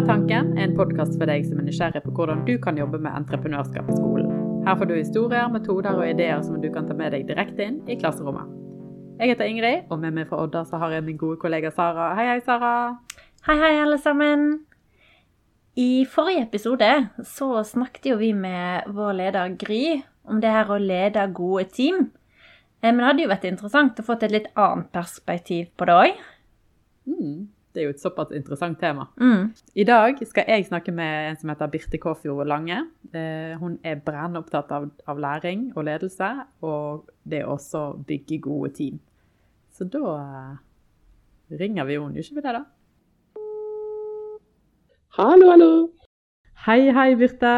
er tanken, en podkast for deg som er nysgjerrig på hvordan du kan jobbe med entreprenørskap i skolen. Her får du historier, metoder og ideer som du kan ta med deg direkte inn i klasserommet. Jeg heter Ingrid, og med meg fra Odda så har jeg min gode kollega Sara. Hei, hei, Sara. Hei, hei, alle sammen. I forrige episode så snakket jo vi med vår leder Gry om det her å lede gode team. Eh, Men det hadde jo vært interessant å få et litt annet perspektiv på det òg. Mm, det er jo et såpass interessant tema. Mm. I dag skal jeg snakke med en som heter Birte Kåfjord Lange. Eh, hun er brennende opptatt av, av læring og ledelse, og det er også bygge gode team. Så da eh, ringer vi henne, gjør ikke vi det, da? Hallo, hallo. Hei, hei, Birte.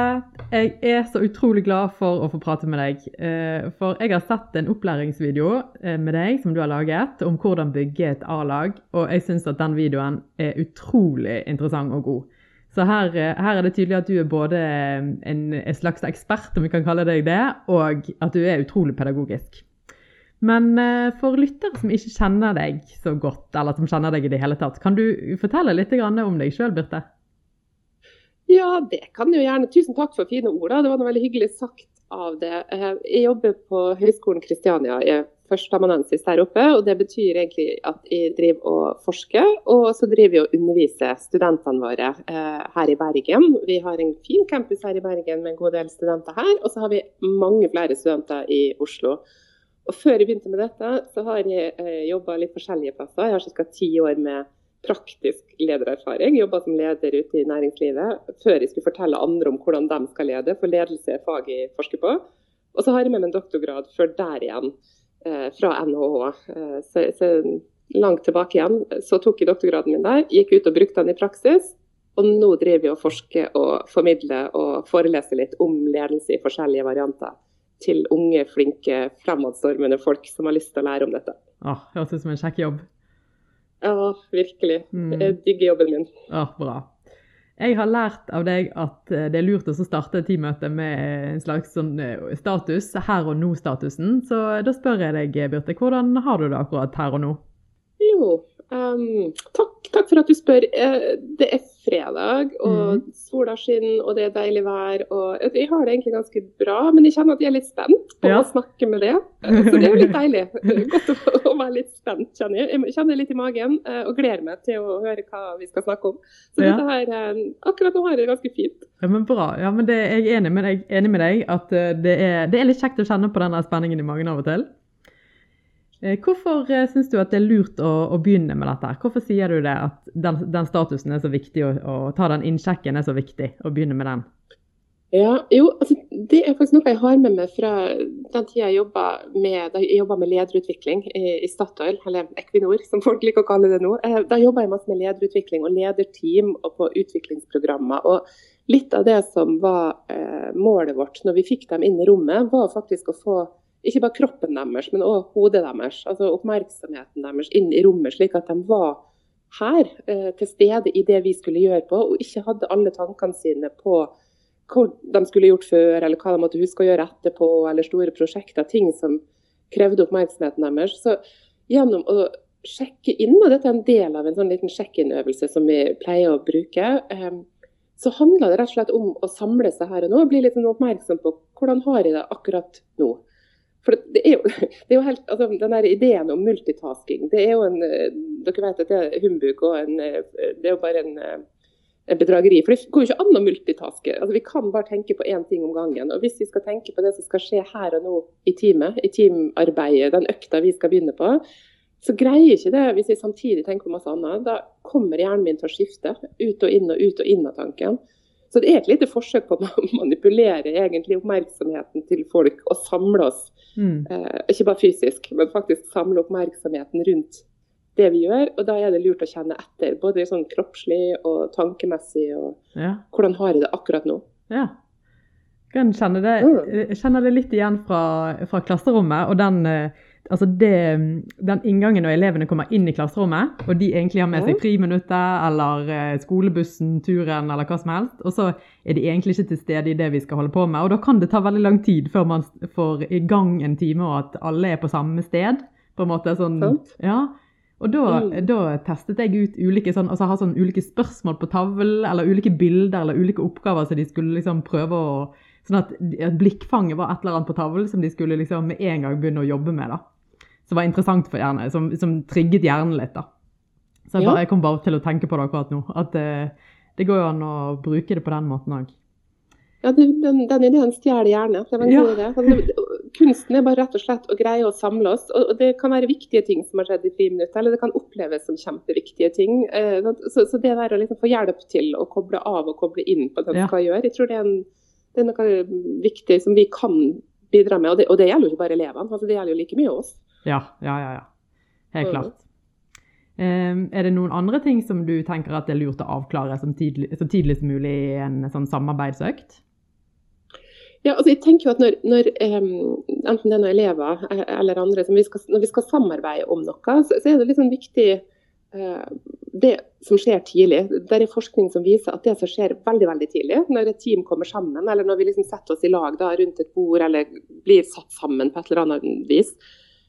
Jeg er så utrolig glad for å få prate med deg. Eh, For jeg har sett en opplæringsvideo eh, med deg som du har laget om hvordan bygge et A-lag, og jeg syns at den videoen er utrolig interessant og god. Så her, eh, her er det tydelig at du er både en, en slags ekspert, om vi kan kalle deg det, og at du er utrolig pedagogisk. Men for lyttere som ikke kjenner deg så godt, eller som kjenner deg i det hele tatt, kan du fortelle litt om deg sjøl, Birte? Ja, det kan jo gjerne. Tusen takk for fine ord. da. Det var noe veldig hyggelig sagt av det. Eh, Jeg jobber på Høgskolen Kristiania. Jeg er førsteamanuensis der oppe. og Det betyr egentlig at jeg driver og forsker, og så driver jeg og underviser studentene våre eh, her i Bergen. Vi har en fin campus her i Bergen med en god del studenter her, og så har vi mange flere studenter i Oslo. Og Før jeg begynte med dette, så har jeg eh, jobba litt forskjellige plasser. Jeg har ca. ti år med praktisk ledererfaring. Jobba som leder ute i næringslivet før jeg skulle fortelle andre om hvordan de skal lede, for ledelse er faget jeg forsker på. Og så har jeg med meg en doktorgrad før der igjen, eh, fra NHH. Eh, så, så langt tilbake igjen så tok jeg doktorgraden min der, gikk ut og brukte den i praksis. Og nå driver vi og forsker og formidler og foreleser litt om ledelse i forskjellige varianter til unge, flinke, fremadstormende folk som har lyst til å lære om dette. Åh, Høres ut som en kjekk jobb. Ja, virkelig. Mm. Jeg digger jobben min. Ja, bra. Jeg har lært av deg at eh, det er lurt å starte et teammøte med en slags sånn eh, status, her og nå-statusen. Så da spør jeg deg, Birte, hvordan har du det akkurat her og nå? Jo, um, takk, takk for at du spør. Eh, det er fredag, og mm. sola skinner, og det er deilig vær. Og jeg har det egentlig ganske bra, men jeg kjenner at jeg er litt spent på Ja. å snakke med det. Så det er jo litt deilig. Godt å, å være litt spent, kjenner jeg. Jeg kjenner litt i magen eh, og gleder meg til å høre hva vi skal snakke om. Så Ja. dette her, eh, akkurat nå har jeg det ganske fint. Ja, men Bra. Ja, men det, jeg er enig med deg, enig med deg at eh, det er, det er litt kjekt å kjenne på den spenningen i magen av og til. Eh, Hvorfor uh, syns du at det er lurt å, å begynne med dette? Hvorfor sier du det at den, den statusen er så viktig, og, ta den innsjekken er så viktig, å begynne med den? Ja, jo, altså, Det er faktisk noe jeg har med meg fra den tida jeg jobba med, med lederutvikling i, i Statoil, eller Equinor som folk liker å kalle det nå. Eh, Da jobba jeg masse med lederutvikling og lederteam og på utviklingsprogrammer. og Litt av det som var eh, målet vårt når vi fikk dem inn i rommet, var faktisk å få ikke bare kroppen deres, men òg hodet deres, altså oppmerksomheten deres inn i rommet, slik at de var her, eh, til stede i det vi skulle gjøre på, og ikke hadde alle tankene sine på hva de skulle gjort før, eller hva de måtte huske å gjøre etterpå, eller store prosjekter, ting som krevde oppmerksomheten deres. Så gjennom å sjekke inn, og dette er en del av en sånn liten sjekk-inn-øvelse som vi pleier å bruke, eh, så handler det rett og slett om å samle seg her og nå, og bli litt sånn oppmerksom på hvordan har jeg det akkurat nå. For det er jo, det er jo helt, altså, Den der ideen om multitasking, det er jo en eh, Dere vet at det er humbug og en, eh, det er jo bare en, eh, en bedrageri. For det går jo ikke an å multitaske. Altså, vi kan bare tenke på én ting om gangen. Og hvis vi skal tenke på det som skal skje her og nå i teamet, i teamarbeidet, den økta vi skal begynne på, så greier ikke det hvis vi samtidig tenker på masse annet. Da kommer hjernen min til å skifte. Ut og inn og ut og inn av tanken. Så det er et lite forsøk på å manipulere egentlig oppmerksomheten til folk og samle oss. Mm. Eh, ikke bare fysisk, men faktisk samle oppmerksomheten rundt det vi gjør. Og da er det lurt å kjenne etter, både sånn kroppslig og tankemessig. og Ja. Hvordan har jeg det akkurat nå? ja. Jeg kjenner det, Mm. jeg kjenner det litt igjen fra, fra klasserommet. og den, eh, altså det, den inngangen når elevene kommer inn i klasserommet, og de egentlig har med seg friminuttet eller eh, skolebussen, turen eller hva som helst, og så er de egentlig ikke til stede i det vi skal holde på med. Og da kan det ta veldig lang tid før man får i gang en time, og at alle er på samme sted. på en måte sånn, ja. Og da, Mm. da testet jeg ut ulike, sånn, altså, ha sånn ulike spørsmål på tavlen, eller ulike bilder eller ulike oppgaver som de skulle liksom prøve å Sånn at at blikkfanget var et eller annet på tavlen som de skulle liksom med en gang begynne å jobbe med. da. Som var interessant for hjernen, som, som trigget hjernen litt. da. Så jeg, bare, jeg kom bare til å tenke på det akkurat nå. At eh, det går jo an å bruke det på den måten òg. Ja, den, den ideen stjeler gjerne. Det var en Ja. god idé. Altså, kunsten er bare rett og slett å greie å samle oss. Og det kan være viktige ting som har skjedd i friminuttet, eller det kan oppleves som kjempeviktige ting. Eh, Så, så det der å liksom få hjelp til å koble av og koble inn på det Ja. man skal gjøre, jeg tror det er, en, det er noe viktig som vi kan bidra med. Og det, og det gjelder jo ikke bare elevene, altså det gjelder jo like mye oss. Ja, ja, ja. ja. Helt Mm. klart. Em, er det noen andre ting som du tenker at det er lurt å avklare som tidlig, så tidlig som mulig i en sånn samarbeidsøkt? Ja, altså jeg tenker jo at når, når um, enten det er noen elever eh, eller andre, som vi skal, når vi skal samarbeide om noe, så, så er det litt sånn viktig eh, det som skjer tidlig. Det er forskning som viser at det som skjer veldig veldig tidlig, når et team kommer sammen, eller når vi liksom setter oss i lag da, rundt et bord eller blir satt sammen på et eller annet vis,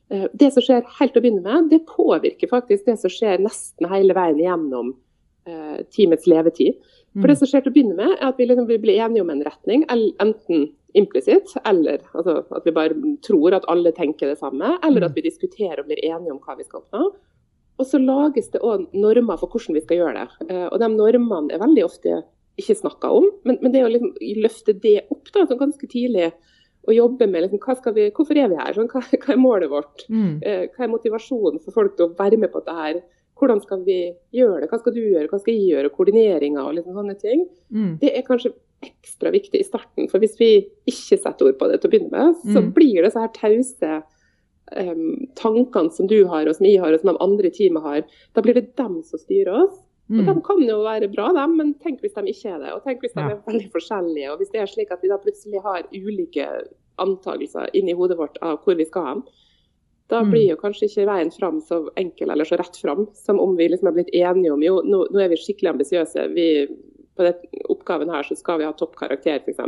eh, det som skjer helt å begynne med, det påvirker faktisk det som skjer nesten hele veien gjennom eh, teamets levetid. For det som skjer til å begynne med, er at vi liksom blir enige om en retning, enten implisitt, eller altså, at vi bare tror at alle tenker det samme, eller at vi diskuterer og blir enige om hva vi skal oppnå. Og så lages det òg normer for hvordan vi skal gjøre det. Eh, Og de normene er veldig ofte ikke snakka om, men, men det å liksom løfte det opp da, sånn ganske tidlig, og jobbe med liksom, hva skal vi, hvorfor er vi her, sånn, hva, hva er målet vårt? Mm. Eh, Hva er motivasjonen for folk til å være med på dette her? Hvordan skal vi gjøre det? Hva skal du gjøre, hva skal jeg gjøre? Koordineringa og liksom sånne ting. Mm. Det er kanskje ekstra viktig i starten. For hvis vi ikke setter ord på det til å begynne med, så Mm. blir det så her tause em, tankene som du har, og som jeg har, og som de andre i teamet har. Da blir det dem som styrer oss. Og Mm. de kan jo være bra, dem, men tenk hvis de ikke er det. Og tenk hvis de Ja. er veldig forskjellige. Og hvis det er slik at vi da plutselig har ulike antakelser inni hodet vårt av hvor vi skal hen. Da Mm. blir jo kanskje ikke veien fram så enkel eller så rett fram som om vi liksom er blitt enige om jo, nå, nå er vi skikkelig ambisiøse. Vi, på den oppgaven her så skal vi ha topp karakter, f.eks.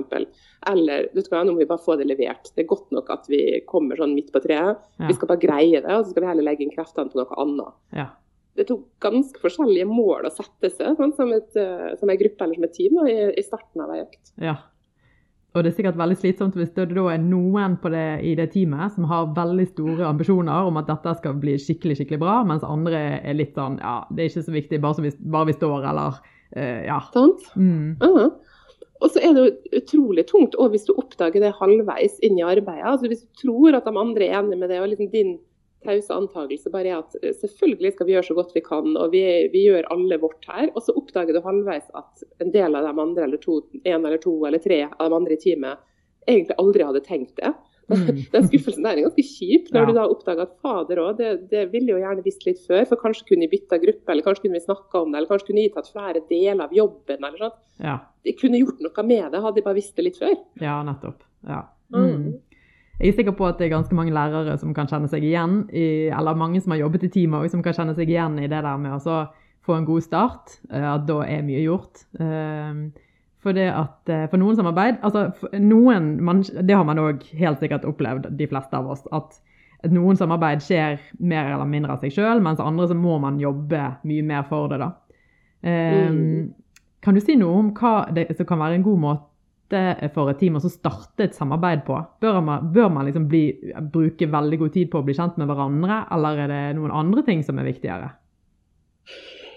Eller vet du hva, nå må vi bare få det levert. Det er godt nok at vi kommer sånn midt på treet. Ja. Vi skal bare greie det, og så skal vi heller legge inn kreftene på noe annet Ja. det tok ganske forskjellige mål å sette seg sånn, som, et, eh, som en gruppe eller som et team da, i, i starten av ei økt. ja. Og det er sikkert veldig slitsomt hvis det da er noen på det, i det teamet som har veldig store ambisjoner om at dette skal bli skikkelig skikkelig bra, mens andre er litt sånn ja, det er ikke så viktig, bare, så vi, bare vi står, eller ja. Sant? Mm. Ja. Og så er det jo utrolig tungt og hvis du oppdager det halvveis inn i arbeidet. altså Hvis du tror at de andre er enig med det, og liksom din tause antakelse bare er at eh, selvfølgelig skal vi gjøre så godt vi kan, og vi, vi gjør alle vårt her. Og så oppdager du halvveis at en del av de andre, eller to, en eller to eller tre av de andre i teamet, egentlig aldri hadde tenkt det. Mm. Den skuffelsen der er ganske kjip, når Ja. du da oppdager at fader òg, det, det ville jo gjerne visst litt før. For kanskje kunne vi bytta gruppe, eller kanskje kunne vi snakka om det, eller kanskje kunne vi tatt flere deler av jobben. eller sånn. Ja. De kunne gjort noe med det, hadde de bare visst det litt før. ja, nettopp. Ja. Mm. Mm. Jeg er sikker på at det er ganske mange lærere som kan kjenne seg igjen, i, eller mange som har jobbet i teamet også, som kan kjenne seg igjen i det der med å få en god start. eh, At da er mye gjort. Eh, For det at eh, for noen samarbeid altså noen, man, Det har man òg helt sikkert opplevd, de fleste av oss. At noen samarbeid skjer mer eller mindre av seg sjøl, mens andre så må man jobbe mye mer for det. da. Mm. Kan du si noe om hva det, som kan være en god måte for et team å starte et samarbeid på? Bør man, bør man liksom bli, bruke veldig god tid på å bli kjent med hverandre, eller er det noen andre ting som er viktigere?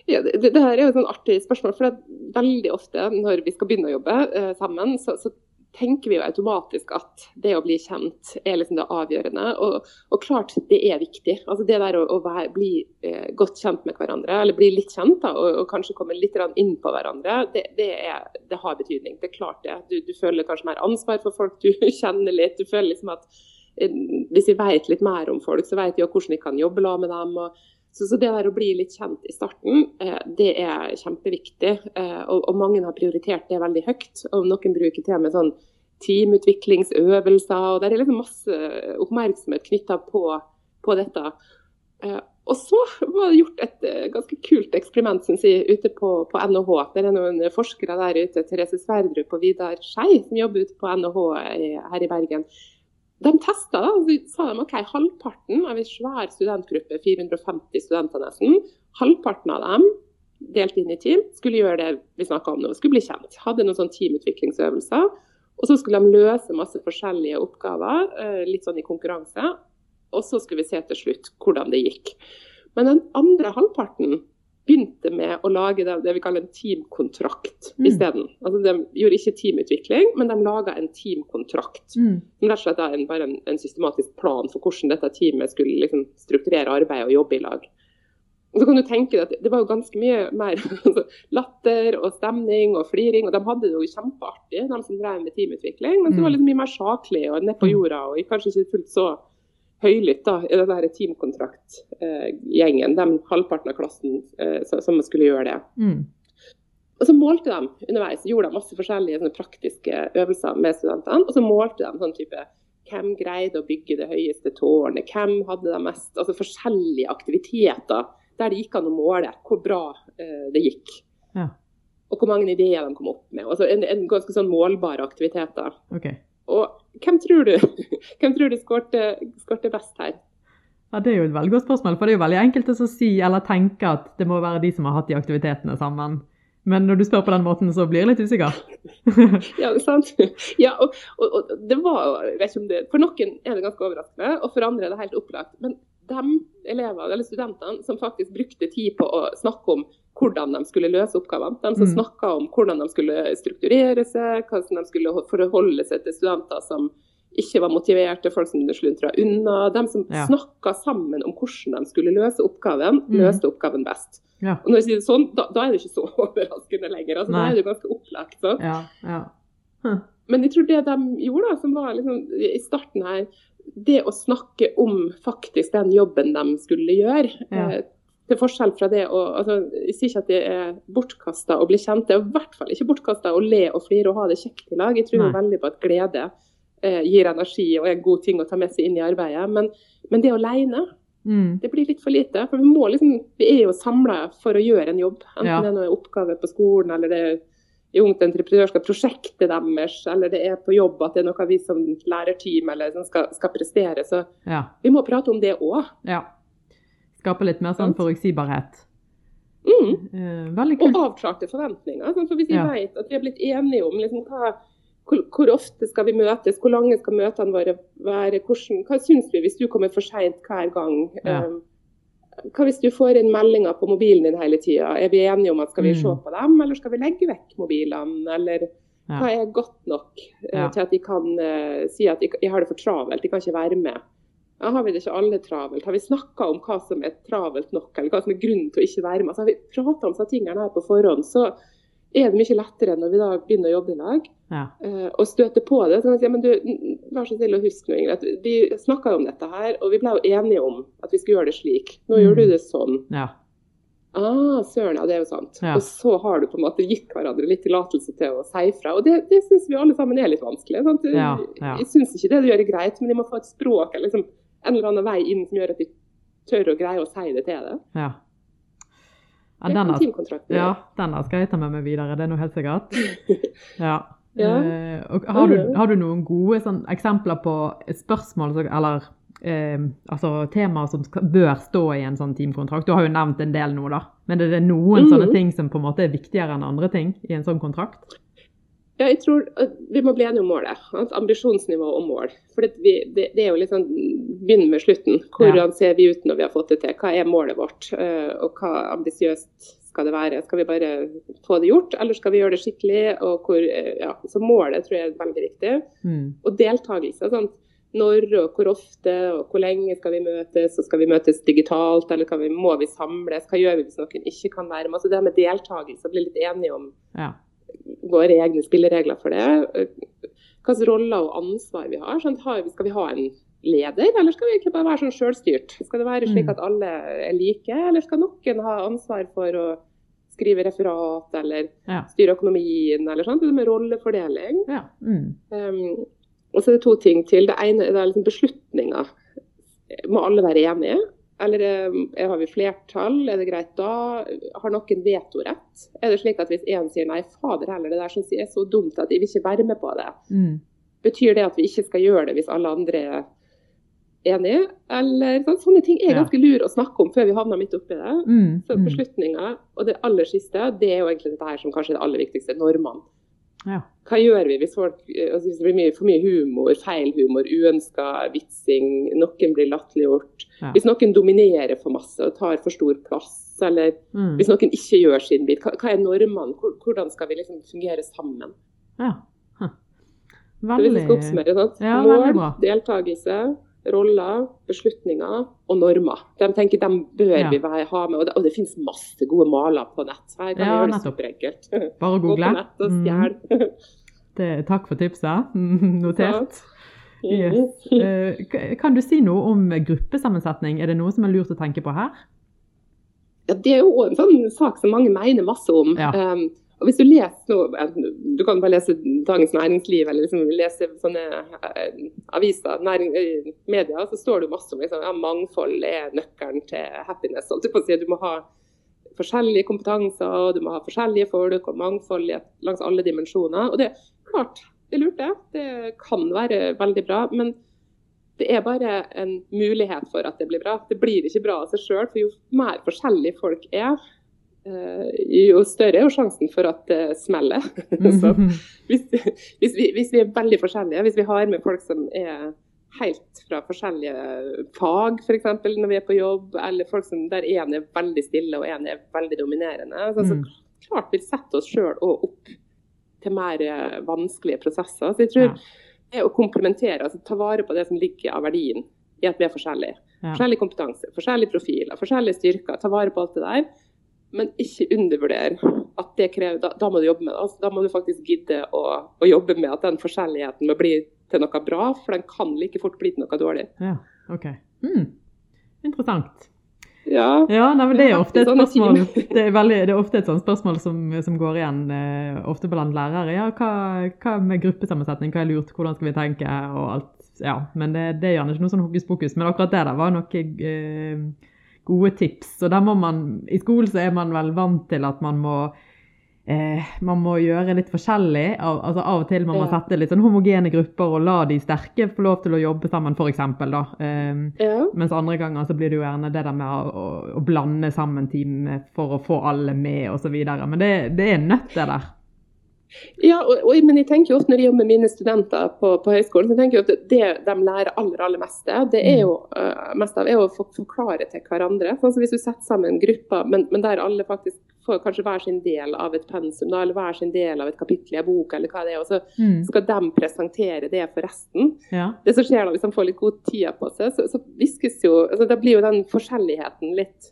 Ja, det, det her er jo et sånn artig spørsmål. for Veldig ofte når vi skal begynne å jobbe eh, sammen, så, så tenker vi jo automatisk at det å bli kjent er liksom det avgjørende. Og, og klart det er viktig. Altså Det der å, å være, bli eh, godt kjent med hverandre, eller bli litt kjent da, og, og kanskje komme litt inn på hverandre, det, det, er, det har betydning. Det er klart det. Du, du føler kanskje mer ansvar for folk du kjenner litt. Du føler liksom at eh, hvis vi vet litt mer om folk, så vet vi jo hvordan vi kan jobbe med dem. og så, så det der å bli litt kjent i starten, eh, det er kjempeviktig. Eh, og, og mange har prioritert det veldig høyt. Og noen bruker til og med sånn teamutviklingsøvelser. og Det er liksom masse oppmerksomhet knytta på, på dette. Eh, og så var det gjort et eh, ganske kult eksperiment synes jeg, ute på, på NHH. Det er noen forskere der ute, Therese Sverdrup og Vidar Skei, som jobber ute på NHH her i Bergen. De testa, da. Så sa de OK, halvparten av en svær studentgruppe, 450 studenter nesten, halvparten av dem delt inn i team, skulle gjøre det vi snakka om nå, skulle bli kjent. Hadde noen sånn teamutviklingsøvelser. Og så skulle de løse masse forskjellige oppgaver, eh, litt sånn i konkurranse. Og så skulle vi se til slutt hvordan det gikk. Men den andre halvparten begynte med å lage det, det vi kaller en teamkontrakt Mm. isteden. Altså, de gjorde ikke teamutvikling, men de laga en teamkontrakt. Mm. Som rett og slett er en, bare en, en systematisk plan for hvordan dette teamet skulle liksom, strukturere arbeidet og jobbe i lag. Og så kan du tenke deg at Det var jo ganske mye mer altså, latter og stemning og fliring. og De hadde det jo kjempeartig, de som drev med teamutvikling. Men det var litt mye mer saklig og ned på jorda og kanskje ikke fullt så høylytt da, i den der teamkontraktgjengen. De halvparten av klassen eh, som skulle gjøre det. Mm. Og så målte de underveis, gjorde de masse forskjellige praktiske øvelser med studentene. Og så målte de sånn type hvem greide å bygge det høyeste tårnet, hvem hadde det mest Altså forskjellige aktiviteter der det gikk an å måle hvor bra eh, det gikk. Ja. Og hvor mange ideer de kom opp med. Altså en, en ganske sånn målbare aktiviteter. OK. Og hvem tror du hvem tror du skårte, skårte best her? Ja, Det er jo et veldig godt spørsmål, for det er jo veldig enkelt å si eller tenke at det må være de som har hatt de aktivitetene sammen. Men når du spør på den måten, så blir jeg litt usikker. Ja, det er sant. Ja, og, og, og det var, jeg vet ikke om det, For noen er det ganske overraskende, og for andre er det helt opplagt. Men de elevene, eller studentene som faktisk brukte tid på å snakke om hvordan de skulle løse oppgavene, de som Mm. snakka om hvordan de skulle strukturere seg, hvordan de skulle forholde seg til studenter som ikke var motiverte, folk som sluntra unna, de som Ja. snakka sammen om hvordan de skulle løse oppgaven, Mm. løste oppgaven best. Ja. Og når jeg sier det sånn, da, da er det ikke så overraskende lenger. altså Da er det ganske opplagt. sant? Ja, ja. Men jeg tror det de gjorde, da, som var liksom, i starten her, det å snakke om faktisk den jobben de skulle gjøre. Ja. Eh, til forskjell fra det å altså, Jeg sier ikke at det er bortkasta å bli kjent, det er i hvert fall ikke bortkasta å le og flire og ha det kjekt i lag. Jeg tror Nei. veldig på at glede eh, gir energi og er en god ting å ta med seg inn i arbeidet. Men, men det aleine, Mm. det blir litt for lite. For vi må liksom, vi er jo samla for å gjøre en jobb. Enten Ja. det er noen oppgave på skolen, eller det er i Ungt Entreprenørskap, prosjektet deres, eller det er på jobb at det er noe vi som lærerteam eller som skal, skal prestere. Så Ja. vi må prate om det òg. ja. Skape litt mer sånn forutsigbarhet. Mm. Eh, veldig Og avklarte forventninger. Sånn, for hvis vi Ja. vet at vi har blitt enige om liksom, hva, hvor, hvor ofte skal vi møtes, hvor lange skal møtene våre være, hvordan, hva syns vi hvis du kommer for seint hver gang? Ja. Um, hva hvis du får inn meldinger på mobilen din hele tida? Er vi enige om at skal vi Mm. se på dem, eller skal vi legge vekk mobilene? Eller Ja. hva er godt nok eh, Ja. til at de kan uh, si at de, jeg har det for travelt, de kan ikke være med? Ja, har vi det ikke alle travelt? Har vi snakka om hva som er travelt nok, eller hva som er grunnen til å ikke være med? Altså, har vi prata om disse tingene her på forhånd, så er det mye lettere når vi da begynner å jobbe i lag Ja. Uh, og støter på det. Så kan vi si, men du, vær så snill å huske nå, Ingrid, at vi snakka om dette her, og vi ble jo enige om at vi skulle gjøre det slik. Nå Mm. gjør du det sånn. ja. Ah, søren, ja, det er jo sant. Ja. Og så har du på en måte gitt hverandre litt tillatelse til å si fra. Og det, det syns vi alle sammen er litt vanskelig. Sant? Ja, ja. Jeg syns ikke det du gjør er greit, men de må få et språk eller liksom, en eller annen vei inn som gjør at de tør å greie å si det til deg. ja. Ja, den teamkontrakten ja, gjøre. den skal jeg ta med meg videre, det er noe helt sikkert. Ja. Ja. Uh, har, du, har du noen gode sånn, eksempler på spørsmål eller uh, altså, temaer som skal, bør stå i en sånn teamkontrakt? Du har jo nevnt en del nå, da. Men er det noen mm. sånne ting som på en måte er viktigere enn andre ting i en sånn kontrakt? Ja, jeg tror at Vi må bli enige om målet. Altså ambisjonsnivå og mål. For det, vi, det, det er jo litt sånn begynn med slutten. Hvordan Ja. ser vi ut når vi har fått det til? Hva er målet vårt? Eh, og hva ambisiøst skal det være? Skal vi bare få det gjort, eller skal vi gjøre det skikkelig? Og hvor, eh, ja, så målet tror jeg er veldig viktig. Mm. Og deltakelse. Sånn. Når og hvor ofte og hvor lenge skal vi møtes? Og skal vi møtes digitalt, eller kan vi, må vi samles? Hva gjør vi hvis noen ikke kan være med? Altså det med deltakelse, bli litt enige om Ja. Våre egne spilleregler for det. Hvilke roller og ansvar vi har. Sånn, skal vi ha en leder, eller skal vi egentlig bare være sånn selvstyrt? Skal det være slik Mm. at alle er like, eller skal noen ha ansvar for å skrive referat eller Ja. styre økonomien, eller sånt? Det med rollefordeling. ja. Mm. Um, og så er det to ting til. Det ene er da liksom beslutninger. Må alle være enige? Eller um, har vi flertall? Er det greit da? Har noen vetorett? Er det slik at hvis én sier nei, fader heller, det der syns jeg er så dumt at jeg vil ikke være med på det. Mm. Betyr det at vi ikke skal gjøre det hvis alle andre er enige? Eller sånn, Sånne ting er ganske lure å snakke om før vi havner midt oppi det. Mm, Så mm. beslutninger, og det aller siste, det er jo egentlig dette her som kanskje er det aller viktigste, normene. Ja. Hva gjør vi hvis, folk, eh, altså hvis det blir mye, for mye humor, feil humor, uønska vitsing, noen blir latterliggjort? Ja. Hvis noen dominerer for masse og tar for stor plass, eller Mm. hvis noen ikke gjør sin bit, hva, hva er normene? Hvordan skal vi liksom fungere sammen? ja. Huh. Så hvis vi skal Veldig oppsummere, sant? Ja, mål, deltakelse, roller, beslutninger og normer. De tenker de bør Ja. vi ha med, og det, og det finnes masse gode maler på nett. Så Her kan Ja, vi gjøre det superenkelt. Bare å Gå på google. nett og Mm. Det, takk for tipset. Notert. Yes. Mhm. Eh, Kan du si noe om gruppesammensetning? Er det noe som er lurt å tenke på her? Ja, det er jo en sånn sak som mange mener masse om. Ja. Um, og hvis Du leser noe, du kan bare lese Dagens Næringsliv eller liksom lese sånne eh, aviser, næring, eh, media, så står det masse om liksom, ja, mangfold er nøkkelen til happiness. holdt. Du må ha forskjellige kompetanser, og du må ha forskjellige folk og mangfold langs alle dimensjoner. Og det er klart, det er lurt det. Det kan være veldig bra. men det er bare en mulighet for at det blir bra. Det blir ikke bra av seg sjøl, for jo mer forskjellige folk er, jo større er jo sjansen for at det smeller. Så hvis, hvis, vi, hvis vi er veldig forskjellige, hvis vi har med folk som er helt fra forskjellige fag, f.eks. når vi er på jobb, eller folk som der én er veldig stille og én er veldig dominerende, så, så Mm. klart vi setter oss sjøl opp til mer eh, vanskelige prosesser. Så jeg tror det å komplementere, altså ta vare på det som ligger av verdien i at vi er forskjellige. Forskjellig kompetanse, forskjellige profiler, forskjellige styrker. Ta vare på alt det der. Men ikke undervurder at det krever Da, da må du jobbe med det. Altså, da må du faktisk gidde å, å jobbe med at den forskjelligheten må bli til noe bra, for den kan like fort bli til noe dårlig. Ja, ok. Mm. Interessant. Ja, Ja, nei, det er ofte et spørsmål. Det er, veldig, det er ofte et sånt spørsmål som, som går igjen eh, ofte blant lærere. Ja, hva, hva med gruppesammensetning, hva er lurt, hvordan skal vi tenke og alt. Ja, men det, det er gjerne ikke noe sånn hokus pokus. Men akkurat det der var noe eh, gode tips. Og der må man, I skolen så er man vel vant til at man må eh, man må gjøre litt forskjellig. Av, altså av og til må man Ja. sette litt sånn homogene grupper og la de sterke få lov til å jobbe sammen, f.eks. da. Um, ja. mens andre ganger så blir det jo gjerne det der med å, å, å blande sammen team for å få alle med osv. Men det, det er nødt, det der. Ja, og, og, men jeg tenker jo ofte når jeg jobber med mine studenter på, på høyskolen, så tenker jeg at det de lærer aller aller meste, det er jo, uh, mest av, er å forklare til hverandre. Sånn som Hvis du setter sammen grupper, men, men der alle faktisk får kanskje hver sin del av et pensum, da, eller hver sin del av et kapittel i en bok, eller hva det er, og så Mm. skal de presentere det for resten. Ja. Det som skjer da, hvis de får litt god tid på seg, så, så viskes jo altså, Da blir jo den forskjelligheten litt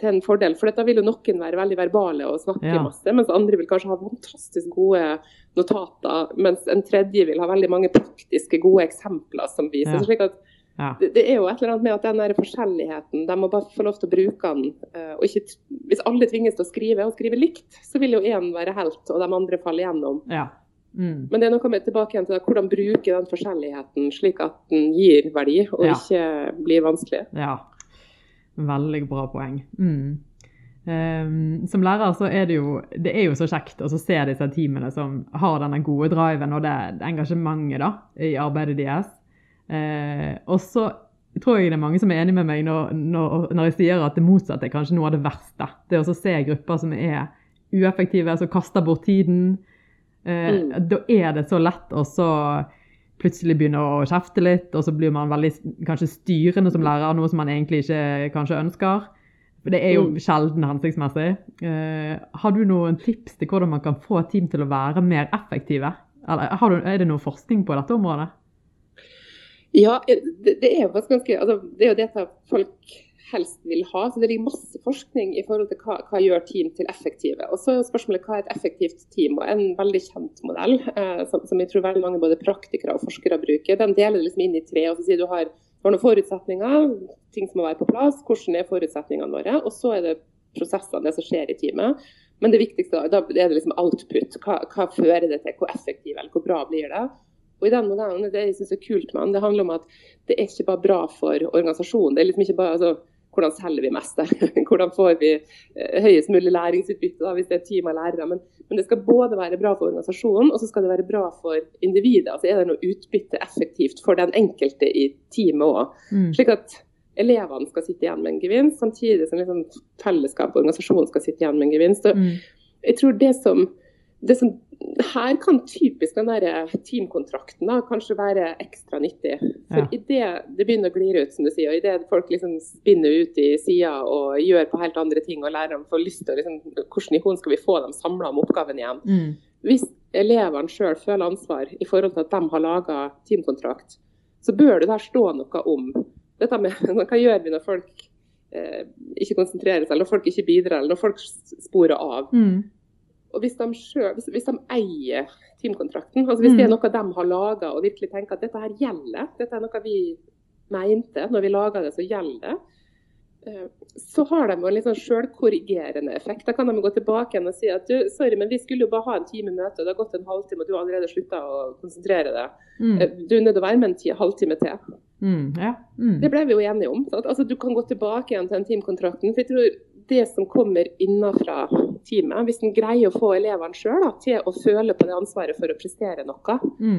til en fordel. For da vil jo noen være veldig verbale og snakke Ja. masse, mens andre vil kanskje ha fantastisk gode notater, mens en tredje vil ha veldig mange praktiske, gode eksempler som viser. Ja. Slik at Ja. det, det er jo et eller annet med at den der forskjelligheten, de må bare få lov til å bruke den. eh, og ikke, hvis alle tvinges til å skrive, og skrive likt, så vil jo én være helt, og de andre faller igjennom. ja. Mm. Men det er noe med tilbake igjen til hvordan bruke den forskjelligheten slik at den gir verdi, og Ja. ikke blir vanskelig. Ja. Veldig bra poeng. Mm. Um, som lærer så er det jo det er jo så kjekt å se disse teamene som har denne gode driven og det, det engasjementet da, i arbeidet deres. Uh, og så tror jeg det er mange som er enig med meg når, når, når jeg sier at det motsatte er kanskje noe av det verste. Det å se grupper som er ueffektive, som kaster bort tiden. Uh, Mm. Da er det så lett å så plutselig begynner å kjefte litt, og så blir man veldig kanskje styrende som lærer, noe som man egentlig ikke kanskje ønsker. For det er jo Mm. sjelden hensiktsmessig. Uh, har du noen tips til hvordan man kan få team til å være mer effektive? Eller har du, er det noe forskning på dette området? Ja, det, det er jo ganske altså, Det er jo det folk helst vil ha. så Det ligger masse forskning i forhold til hva, hva gjør team til effektive. Og så er spørsmålet hva er et effektivt team. og En veldig kjent modell eh, som, som jeg tror veldig mange både praktikere og forskere bruker, den deler liksom inn i tre. og så sier Du har, du har noen forutsetninger, ting som må være på plass. Hvordan er forutsetningene våre? Og så er det prosessene, det som skjer i teamet. Men det viktigste da er det liksom output. Hva, hva fører det til? Hvor effektiv eller hvor bra blir det? Og i den modellen, Det jeg synes er kult med den, det handler om at det er ikke bare bra for organisasjonen. Det er liksom ikke bare, altså, hvordan selger vi mest? Hvordan får vi eh, høyest mulig læringsutbytte da, hvis det er et team av lærere? Men, men, det skal både være bra for organisasjonen og så skal det være bra for individet. Altså Er det noe utbytte effektivt for den enkelte i teamet òg? Mm. Slik at elevene skal sitte igjen med en gevinst, samtidig som liksom fellesskap og organisasjonen skal sitte igjen med en gevinst. Og mm. jeg tror det som, som her kan typisk den der teamkontrakten da, kanskje være ekstra nyttig. For ja. idet det begynner å glire ut, som du sier, og idet folk liksom spinner ut i sida og gjør på helt andre ting, og lærerne får lyst til å liksom, Hvordan i hånd skal vi få dem samla om oppgaven igjen? Mm. Hvis elevene sjøl føler ansvar i forhold til at de har laga teamkontrakt, så bør det der stå noe om dette med hva gjør vi når folk eh, ikke konsentrerer seg, eller når folk ikke bidrar, eller når folk sporer av. Mm. Og hvis de, selv, hvis, de, eier teamkontrakten, altså hvis det er mm. noe de har laga og virkelig tenker at dette her gjelder, dette er noe vi mente når vi laga det, så gjelder det, eh, så har de en litt sånn selvkorrigerende effekt. Da kan de gå tilbake igjen og si at du, sorry, men vi skulle jo bare ha en time møte, og det har gått en halvtime, og du har allerede slutta å konsentrere deg. Mm. Eh, du er nødt til å være med en halvtime til. Mm, ja. mm. Det ble vi jo enige om. Altså, du kan gå tilbake igjen til den teamkontrakten. for jeg tror det som kommer innenfra teamet, hvis en greier å få elevene sjøl til å føle på det ansvaret for å prestere noe, mm.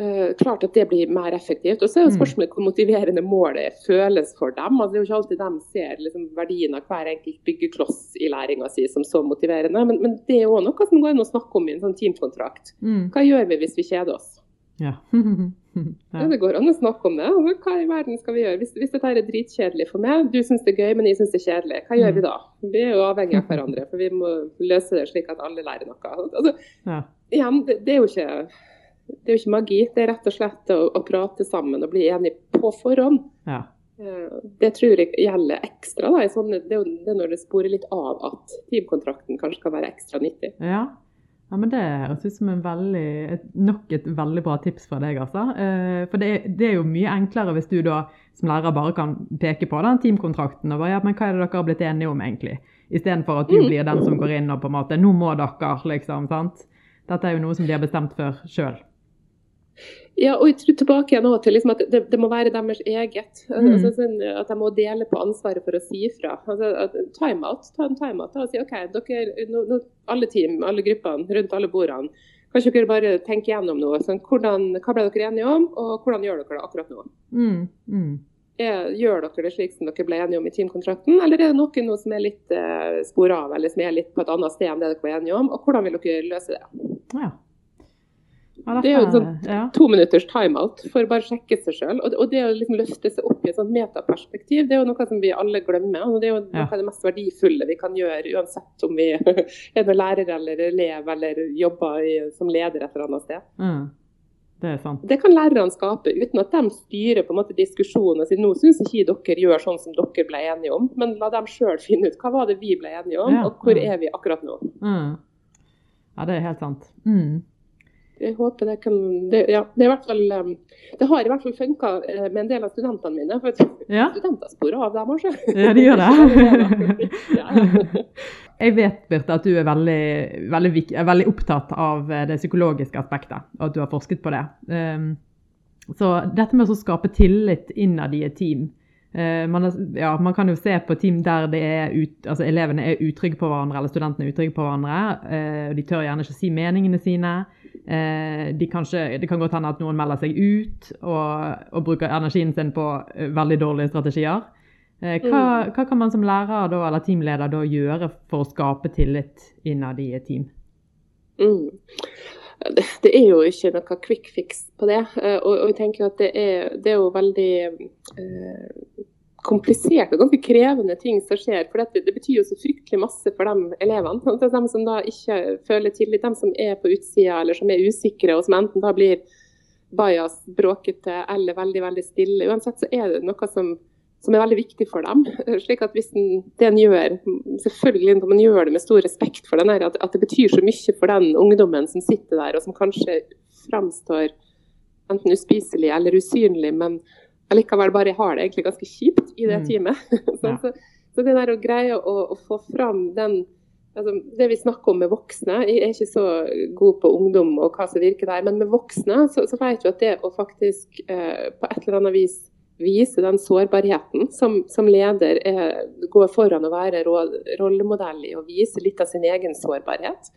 uh, klart at det blir mer effektivt. Og så er det mm. spørsmålet hvor motiverende målet føles for dem. Altså, det er jo ikke alltid de ser liksom, verdien av hver enkelt byggekloss i læringa si som så motiverende, men, men det er òg noe som går an å snakke om i en sånn teamkontrakt. Mm. Hva gjør vi hvis vi kjeder oss? Ja. ja. Det går an å snakke om det. Altså, hva i verden skal vi gjøre? Hvis, hvis dette er dritkjedelig for meg, du syns det er gøy, men jeg syns det er kjedelig, hva gjør vi da? Vi er jo avhengig av hverandre, for vi må løse det slik at alle lærer noe. Altså, ja. igjen, det, det, er jo ikke, det, er jo ikke magi. Det er rett og slett å, å prate sammen og bli enige på forhånd. Ja. Eh, det tror jeg gjelder ekstra. Da, det er når det sporer litt av at teamkontrakten kanskje kan være ekstra nyttig. Ja, ja, men Det høres ut som en veldig, nok et veldig bra tips fra deg. altså. Eh, for det, det, er jo mye enklere hvis du da som lærer bare kan peke på den teamkontrakten og bare, ja, men hva er det dere har blitt enige om egentlig? Istedenfor at du mm. blir den som går inn og på en måte Nå må dere, liksom. sant? Dette er jo noe som de har bestemt for sjøl. Ja, og jeg tror tilbake igjen til liksom at det, det, må være deres eget. Mm. Altså, sånn at de må dele på ansvaret for å si ifra. Altså, timeout, ta en timeout og si OK, dere, no, no, alle team, alle gruppene rundt alle bordene. Kanskje dere bare tenker gjennom noe. Sånn, hvordan, hva ble dere enige om, og hvordan gjør dere det akkurat nå? Mm. Mm. Er, gjør dere det slik som dere ble enige om i teamkontrakten, eller er det noe, noe som er litt eh, spor av, eller som er litt på et annet sted enn det dere ble enige om, og hvordan vil dere løse det? Ja. Ja, det er jo en sånn ja. to minutters timeout for å bare sjekke seg sjøl. Og, og, det å liksom løfte seg opp i et sånt metaperspektiv, det er jo noe som vi alle glemmer. og Det er jo noe av det mest verdifulle vi kan gjøre, uansett om vi er noen lærer eller elev eller jobber i, som leder et eller annet sted. Mm. Det sant. Det kan lærerne skape, uten at de styrer på en måte diskusjonen. og sier nå syns ikke dere gjør sånn som dere ble enige om, men la dem sjøl finne ut hva var det vi ble enige om, ja. og hvor mm. er vi akkurat nå. Mm. Ja, det er helt sant. Mm jeg håper det kan det, ja, det, i hvert fall, um, det har i hvert fall funka uh, med en del av studentene mine. For ja. studenter sporer av dem også. Ja, de gjør det. jeg vet Birte, at du er veldig, veldig, veldig, opptatt av uh, det psykologiske aspektet, og at du har forsket på det. Um, så dette med å skape tillit innad i et team man, ja, man, kan jo se på team der ut, altså elevene er utrygge på hverandre, eller studentene er utrygge på hverandre. og De tør gjerne ikke si meningene sine. Eh, de kanskje, det kan godt hende at noen melder seg ut og, og bruker energien sin på eh, veldig dårlige strategier. Eh, hva, mm. hva, kan man som lærer da, eller teamleder da gjøre for å skape tillit innad i et team? Mm. Det, det, er jo ikke noe quick fix på det. Og, og jeg tenker at det er, det er jo veldig eh, kompliserte og ganske krevende ting som skjer. For det, det betyr jo så fryktelig masse for de elevene. Er de som da ikke føler tillit, de som er på utsida eller som er usikre, og som enten da blir bajas, bråkete eller veldig veldig stille. Uansett så er det noe som, som er veldig viktig for dem. slik at hvis den, det en gjør, selvfølgelig når man gjør det med stor respekt for den her, at, at, det betyr så mye for den ungdommen som sitter der og som kanskje framstår enten uspiselig eller usynlig, men allikevel bare har det egentlig ganske kjipt i det mm. teamet. så, så, så, det der å greie å, å få fram den altså, Det vi snakker om med voksne, jeg er ikke så god på ungdom og hva som virker der, men med voksne så, så vet vi at det å faktisk eh, på et eller annet vis vise den sårbarheten som, som leder er, går foran å være rollemodell i å vise litt av sin egen sårbarhet.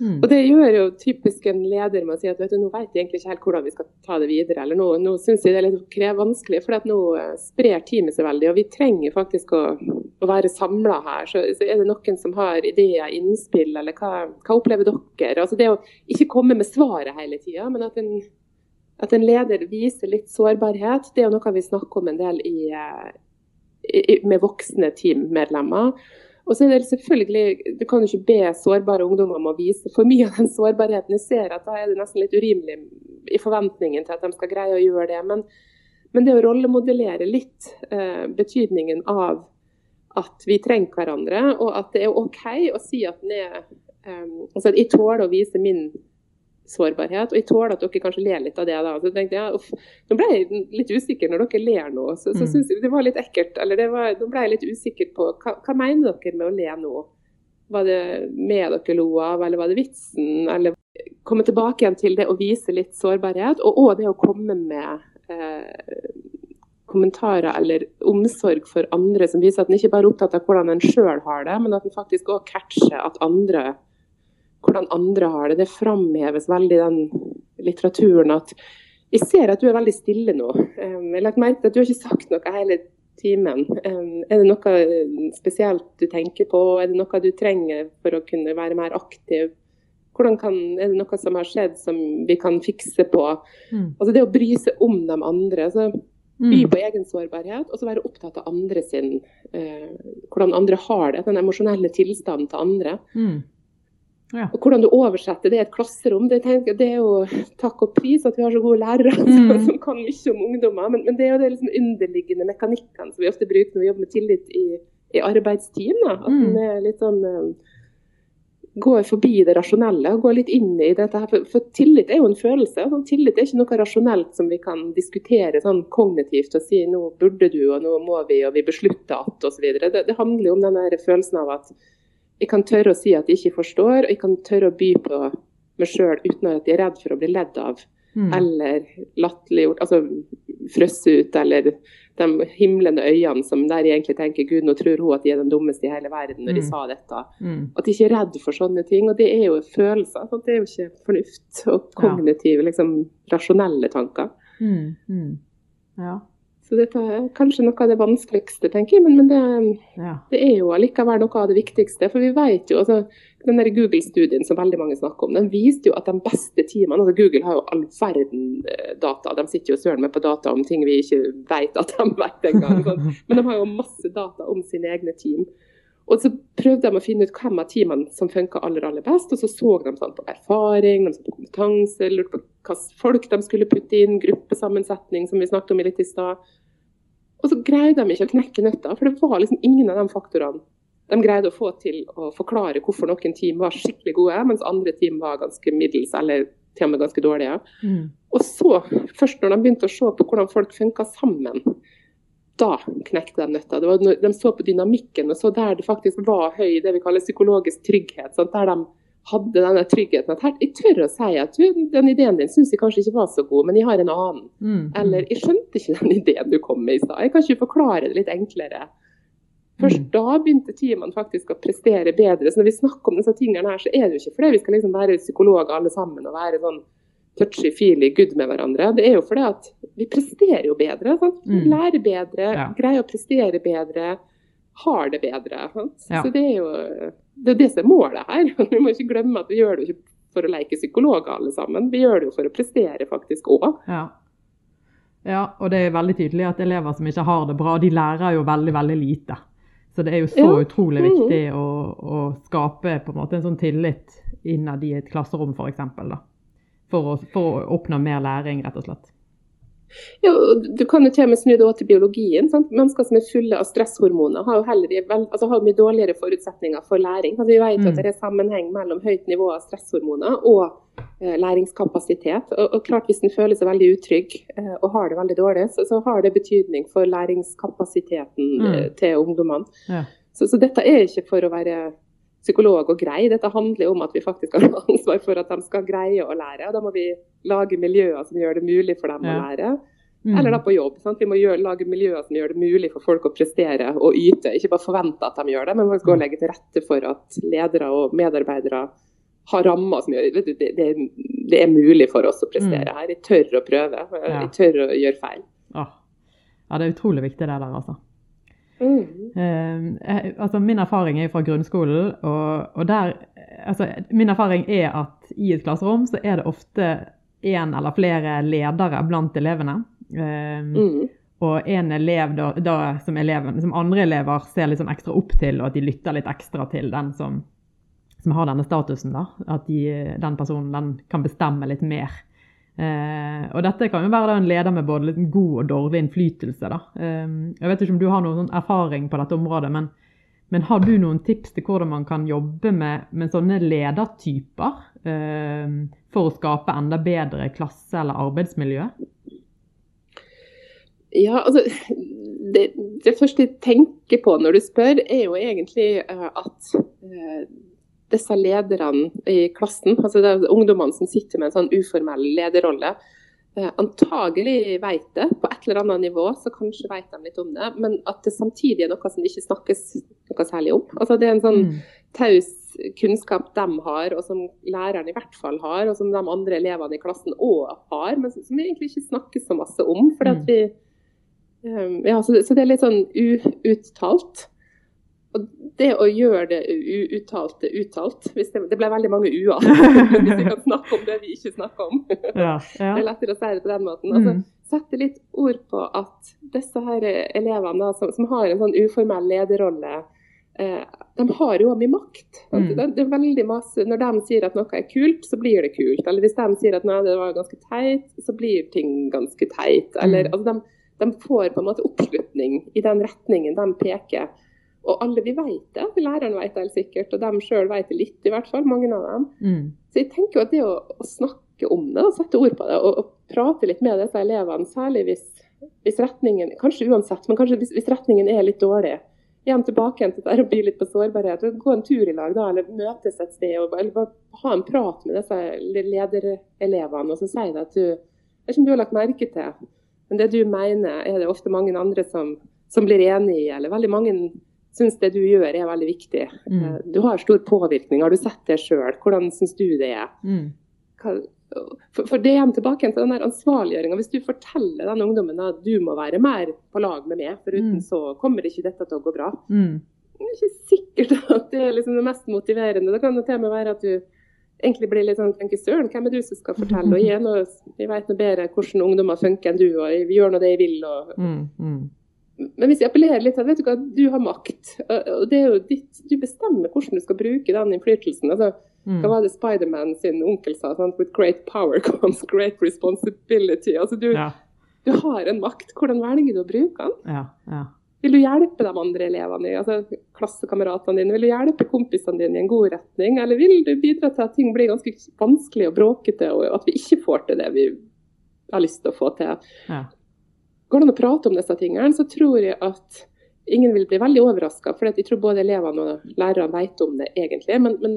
Mm. Og Det gjør jo typisk en leder med å si at vet du, nå vet jeg egentlig ikke helt hvordan vi skal ta det videre. eller Nå, nå syns jeg det er litt vanskelig, for nå eh, sprer teamet seg veldig. Og vi trenger faktisk å, å være samla her. Så, så, er det noen som har ideer, innspill, eller hva, hva opplever dere? Altså Det å ikke komme med svaret hele tida, men at en, at en, leder viser litt sårbarhet, det er jo noe vi snakker om en del i, eh, i, med voksne teammedlemmer. Og så er det selvfølgelig, Du kan jo ikke be sårbare ungdommer om å vise for mye av den sårbarheten. Jeg ser at Da er det nesten litt urimelig i forventningen til at de skal greie å gjøre det. Men, men det å rollemodellere litt eh, betydningen av at vi trenger hverandre, og at det er OK å si at, er, um, altså at jeg tåler å vise min sårbarhet. Og jeg tåler at dere kanskje ler litt av det. da. Så tenkte jeg, uff, Nå ble jeg litt usikker når dere ler nå. Så, så mm. synes jeg det var litt ekkelt. eller det var, Nå ble jeg litt usikker på hva, hva mener dere med å le nå? Var det med dere lo av, eller var det vitsen? Eller komme tilbake igjen til det å vise litt sårbarhet, og òg det å komme med eh, kommentarer eller omsorg for andre som viser at en ikke bare er opptatt av hvordan en sjøl har det, men at en faktisk òg catcher at andre hvordan andre har det. Det framheves veldig i den litteraturen at Jeg ser at du er veldig stille nå. Jeg har lagt merke til at du har ikke sagt noe hele timen. Er det noe spesielt du tenker på? Er det noe du trenger for å kunne være mer aktiv? Kan, er det noe som har skjedd som vi kan fikse på? Mm. Altså Det å bry seg om de andre. altså By mm. på egen sårbarhet, og så være opptatt av andre sin, eh, hvordan andre har det. Den emosjonelle tilstanden til andre. Mm. Ja. Og Hvordan du oversetter det i et klasserom, det, tenker, det, er jo takk og pris at vi har så gode lærere mm. som, kan mye om ungdommer. Men, men det er jo de liksom underliggende mekanikken som vi ofte bruker når vi jobber med tillit i, i arbeidsteam. At mm. den er litt sånn uh, Går forbi det rasjonelle og går litt inn i dette. her, For, for tillit er jo en følelse. Sånn, tillit er ikke noe rasjonelt som vi kan diskutere sånn kognitivt og si nå burde du, og nå må vi, og vi beslutter at osv. Det, det handler jo om den følelsen av at jeg kan tørre å si at jeg ikke forstår, og jeg kan tørre å by på meg sjøl uten at jeg er redd for å bli ledd av. Mm. Eller latterliggjort, altså frosset ut, eller de himlende øynene som der jeg egentlig tenker Gud, nå tror hun at de er den dummeste i hele verden når mm. de sa dette. Mm. At de ikke er redd for sånne ting. Og det er jo følelser. Altså, det er jo ikke fornuft og kognitive, ja. liksom rasjonelle tanker. Mm. mm. Ja. Så dette er kanskje noe av det vanskeligste, tenker jeg, men, men det, ja. det, er jo allikevel noe av det viktigste. For vi vet jo, altså, den Google-studien som veldig mange snakker om, den viste jo at de beste teamene altså Google har jo all verden eh, data. De sitter jo søren meg på data om ting vi ikke vet at de vet engang. Sånn. Men de har jo masse data om sine egne team. Og så prøvde de å finne ut hvem av teamene som funka aller aller best. Og så så de sånn på erfaring, de så på kompetanse, lurte på hvilke folk de skulle putte inn, gruppesammensetning, som vi snakket om litt i stad. Og så greide de ikke å knekke nøtta, for det var liksom ingen av de faktorene de greide å få til å forklare hvorfor noen team var skikkelig gode, mens andre team var ganske middels eller til og med ganske dårlige. Mm. Og så, først når de begynte å se på hvordan folk funka sammen, da knekte de nøtta. Var, de så på dynamikken og så der det faktisk var høy det vi kaller psykologisk trygghet. Sant? Der de hadde denne tryggheten. At her, jeg tør å si at du, den ideen din syns jeg kanskje ikke var så god, men jeg har en annen. Mm. Eller jeg skjønte ikke den ideen du kom med i stad. Jeg kan ikke forklare det litt enklere. Først mm. da begynte teamene faktisk å prestere bedre. Så når vi snakker om disse tingene her, så er det jo ikke fordi vi skal liksom være psykologer alle sammen og være sånn touchy-feely good med hverandre. Det er jo fordi at vi presterer jo bedre. Sant? Mm. Lærer bedre, ja. greier å prestere bedre, har det bedre. Ja. Så det er jo det er det som er målet her. Vi må ikke glemme at vi gjør det ikke for å leke psykologer alle sammen. Vi gjør det jo for å prestere faktisk òg. Ja. ja. og det er veldig tydelig at elever som ikke har det bra, de lærer jo veldig, veldig lite. Så det er jo så ja. utrolig mm. viktig å, å, skape på en måte en sånn tillit innad i et klasserom, f.eks. For, for, for å oppnå mer læring, rett og slett. Ja, du kan jo til og med snu det også til biologien. Sant? Mennesker som er fulle av stresshormoner, har jo heller altså har mye dårligere forutsetninger for læring. Altså, vi vet mm. at det er sammenheng mellom høyt nivå av stresshormoner og eh, læringskapasitet. Og, og, klart Hvis en føler seg veldig utrygg eh, og har det veldig dårlig, så, så har det betydning for læringskapasiteten mm. eh, til ungdommene. Ja. Så, så, dette er ikke for å være psykolog og grei. Dette handler om at vi faktisk har ansvar for at de skal greie å lære. og Da må vi lage miljøer som gjør det mulig for dem ja. å lære. Mm. Eller da på jobb. Sant? Vi må gjøre, lage miljøer som gjør det mulig for folk å prestere og yte. Ikke bare forvente at de gjør det, men faktisk gå og legge til rette for at ledere og medarbeidere har rammer som gjør vet du, det, det, det er mulig for oss å prestere her. Jeg tør å prøve. Ja. Jeg tør å gjøre feil. Åh. Ja, det er utrolig viktig det der, altså. Mm. Eh, altså min erfaring er fra grunnskolen, og, og der altså, Min erfaring er at i et klasserom så er det ofte én eller flere ledere blant elevene. Eh, Mm. Og en elev da, da som, eleven, som andre elever ser litt sånn ekstra opp til, og at de lytter litt ekstra til den som, som har denne statusen. da, At de, den personen den kan bestemme litt mer. Eh, og dette kan jo være en leder med både litt god og dårlig innflytelse. da. Eh, jeg vet ikke om du har noen sånn erfaring på dette området, men, men har du noen tips til hvordan man kan jobbe med, med sånne ledertyper eh, for å skape enda bedre klasse- eller arbeidsmiljø? Ja, altså det, det første jeg tenker på når du spør, er jo egentlig eh, at eh, disse lederne i klassen, altså det er ungdommene som sitter med en sånn uformell lederrolle, eh, antagelig vet det på et eller annet nivå, så kanskje vet de litt om det, men at det samtidig er noe som det ikke snakkes noe særlig om. Altså Det er en sånn Mm. taus kunnskap de har, og som læreren i hvert fall har, og som de andre elevene i klassen òg har, men som vi egentlig ikke snakkes så masse om. fordi at vi um, ja, så, så det er litt sånn uuttalt. Det å gjøre det uuttalte uttalt hvis det, det ble veldig mange u-er. hvis vi kan snakke om det vi ikke snakker om. Ja, ja. Det er lettere å si det på den måten. Altså, Mm. Sette litt ord på at disse her elevene da, som, som har en sånn uformell lederrolle, eh, de har jo mye makt. Mm. Det, det er veldig masse, Når de sier at noe er kult, så blir det kult. Eller hvis de sier at nei, det var ganske teit, så blir ting ganske teit. Eller, Mm. altså, de, de får på en måte oppslutning i den retningen de peker. Og alle vi vet det. Læreren vet det helt sikkert, og de sjøl vet det litt, i hvert fall. Mange av dem. Mm. Så jeg tenker jo at det å, å snakke om det, og sette ord på det, og, og prate litt med disse elevene, særlig hvis, hvis retningen Kanskje uansett, men kanskje hvis, hvis retningen er litt dårlig. Igjen tilbake igjen til det å bli litt på sårbarhet. Gå en tur i lag, da, eller møtes et sted. Og, eller bare ha en prat med disse lederelevene, og så si det at du Jeg vet ikke om du har lagt merke til, men det du mener, er det ofte mange andre som, som blir enig i, eller veldig mange syns det du gjør er veldig viktig. Mm. Eh, Du har stor påvirkning. Har du sett det sjøl? Hvordan syns du det er? Mm. For, for det hjem tilbake til den ansvarliggjøringa. Hvis du forteller den ungdommen at du må være mer på lag med meg, for uten Mm. så kommer ikke dette til å gå bra. Mm. Det er ikke sikkert at det er liksom det mest motiverende. Det kan jo til og med være at du egentlig blir litt sånn tenker søren, hvem er du som skal fortelle? Og jeg, noe, jeg vet noe bedre hvordan ungdommer funker enn du, og vi gjør nå det jeg vil. og Mm. Mm. Men hvis jeg appellerer litt vet du hva, du har makt, og det er jo ditt, du bestemmer hvordan du skal bruke den innflytelsen. altså Mm. Hva var det Spiderman sin onkel sa? Sånn, With great power comes great responsibility. Altså du, Ja, du har en makt, hvordan velger du å bruke den? ja, ja. Vil du hjelpe de andre elevene, altså klassekameratene dine? Vil du hjelpe kompisene dine i en god retning? Eller vil du bidra til at ting blir ganske vanskelig og bråkete, og at vi ikke får til det vi har lyst til å få til? Ja. Går det an å prate om disse tingene, så tror jeg at ingen vil bli veldig overraska. For jeg tror både elevene og lærerne vet om det egentlig. Men, men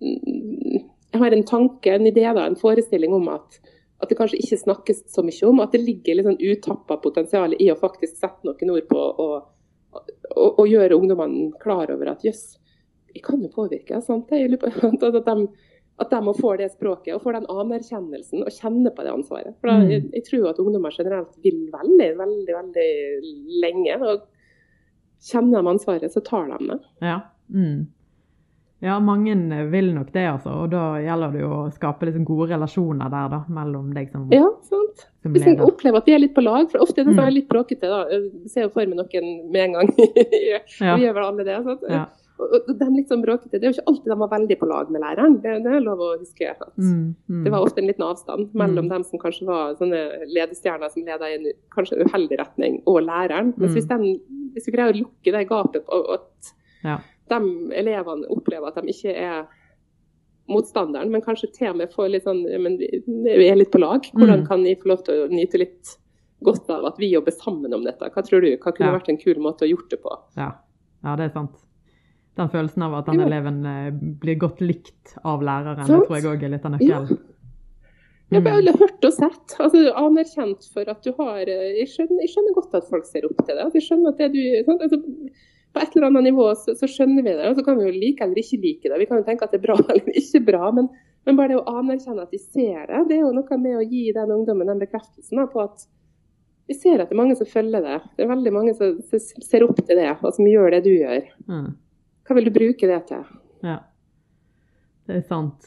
jeg har en tanke, en idé, da, en forestilling om at, at det kanskje ikke snakkes så mye om. At det ligger litt sånn utappa potensial i å faktisk sette noen ord på og, og, og gjøre ungdommene klar over at jøss, jeg kan jo påvirke. Sant? Jeg lurer på, at, de, at de må få det språket og få den anerkjennelsen og kjenne på det ansvaret. For da, Mm. jeg, jeg tror at ungdommer generelt vil veldig, veldig, veldig lenge. og Kjenner de ansvaret, så tar de det. Ja. Mm. ja, mange vil nok det, altså. Og da gjelder det jo å skape liksom gode relasjoner der, da, mellom deg som, Ja, sant. som Hvis en opplever at de er litt på lag, for ofte er det Mm. litt bråkete. da, Jeg ser jo for meg noen med en gang. Vi gjør vel alle det. sant? Ja. Og de litt sånn bråkete, Det er jo ikke alltid de var veldig på lag med læreren. Det, det er lov å huske. at Mm, mm. Det var ofte en liten avstand mellom Mm. dem som kanskje var sånne ledestjerner som leda i en kanskje uheldig retning, og læreren. Mens Mm. hvis, den, hvis vi greier å lukke det gapet, og at Ja. de elevene opplever at de ikke er motstanderen, men kanskje til og med får litt sånn men vi er litt på lag. Hvordan Mm. kan vi få lov til å nyte litt godt av at vi jobber sammen om dette? Hva tror du? Hva kunne Ja. vært en kul måte å gjort det på? Ja. ja, det er sant. Den følelsen av at den Ja. eleven eh, blir godt likt av læreren, det tror jeg òg er litt av nøkkelen. Jeg har alle hørt og sett. altså Anerkjent for at du har Jeg skjønner, jeg skjønner godt at folk ser opp til deg. altså jeg skjønner at det du, sånn, altså, På et eller annet nivå så, så, skjønner vi det. og Så kan vi jo like eller ikke like det. Vi kan jo tenke at det er bra eller ikke bra. Men, men bare det å anerkjenne at de ser det, det er jo noe med å gi den ungdommen den bekreftelsen på at vi ser at det er mange som følger det. Det er veldig mange som, som ser opp til det, og som gjør det du gjør. Mm. Hva vil du bruke det til? Ja, det er sant.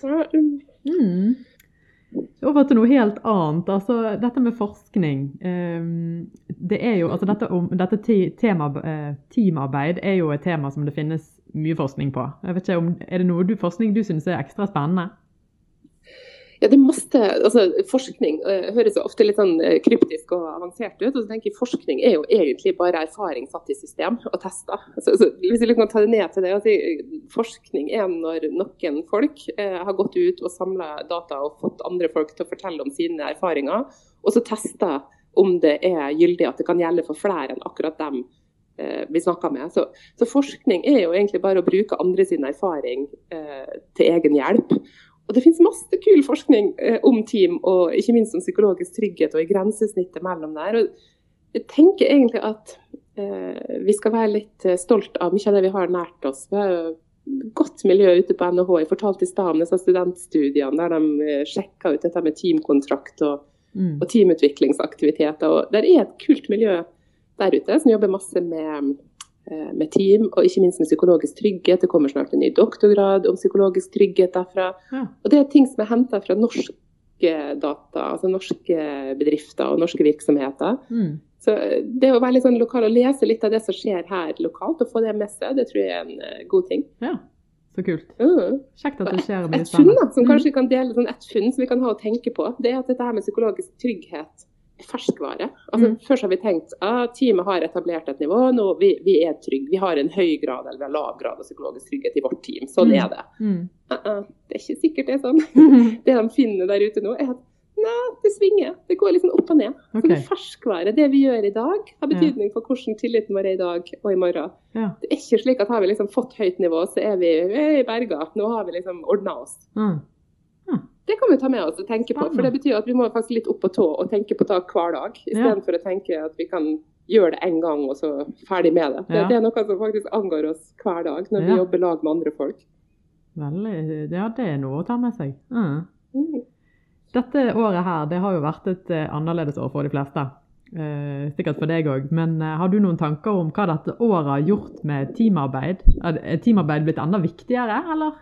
Mm. Over til noe helt annet. altså Dette med forskning. Ehm, det jo, altså Dette, dette tema, eh, teamarbeid er jo et tema som det finnes mye forskning på. Jeg vet ikke om, Er det noe du, forskning du syns er ekstra spennende? Ja, det er masse, altså Forskning uh, høres ofte litt sånn uh, kryptisk og avansert ut. og så tenker jeg Forskning er jo egentlig bare erfaring satt i system og tester. Altså, altså, hvis vi kan ta det ned til det, altså, Forskning er når noen folk uh, har gått ut og samla data og fått andre folk til å fortelle om sine erfaringer, og så testa om det er gyldig at det kan gjelde for flere enn akkurat dem vi snakker med. Så, så, forskning er jo egentlig bare å bruke andre sin erfaring til egen hjelp. Og Det finnes masse kul forskning eh, om team, og ikke minst om psykologisk trygghet og i grensesnittet mellom der. Og jeg tenker egentlig at eh, vi skal være litt eh, stolt av mye av det vi har nært oss. Vi har godt miljø ute på NHH. Jeg fortalte i stad om disse studentstudiene der de eh, sjekka ut dette med teamkontrakt og, mm. og teamutviklingsaktiviteter. Og det er et kult miljø der ute som jobber masse med med team, og ikke minst med psykologisk trygghet. Det kommer snart en ny doktorgrad om psykologisk trygghet derfra. Ja. Og Det er ting som er henta fra norske data, altså norske bedrifter og norske virksomheter. Mm. Så eh, det å være litt sånn lokal og lese litt av det som skjer her lokalt, og få det med seg, det tror jeg er en uh, god ting. Ja, så kult. Mm. Kjekt at det skjer mye spennende. Et funn som kanskje mm. kan dele sånn et funn som vi kan ha å tenke på, det er at dette her med psykologisk trygghet ferskvare. Altså, mm. Først har vi tenkt at ah, teamet har etablert et nivå, nå vi, vi er trygge. Vi har en høy grad eller en lav grad av psykologisk trygghet i vårt team. Sånn mm. er det. Mm. Uh -uh, det er ikke sikkert det er sånn. det de finner der ute nå, er at nei, det svinger. Det går liksom opp og ned. Okay. Så det ferskvare, det vi gjør i dag, har betydning for hvordan tilliten vår er i dag og i morgen. Ja. Det er ikke slik at har vi liksom fått høyt nivå, så er vi, vi er berga. Nå har vi liksom ordna oss. Mm. Det kan vi ta med oss og tenke på. For det betyr at vi må faktisk litt opp på tå og tenke på det hver dag. Istedenfor ja. å tenke at vi kan gjøre det én gang og så ferdig med det. Ja. Det, er noe som faktisk angår oss hver dag når vi jobber lag med andre folk. Veldig, ja, det er noe å ta med seg. Mm. Mm. Dette året her det har jo vært et uh, annerledes år for de fleste. Eh, sikkert for deg òg. Men uh, har du noen tanker om hva dette året har gjort med teamarbeid? Er teamarbeid blitt enda viktigere, eller?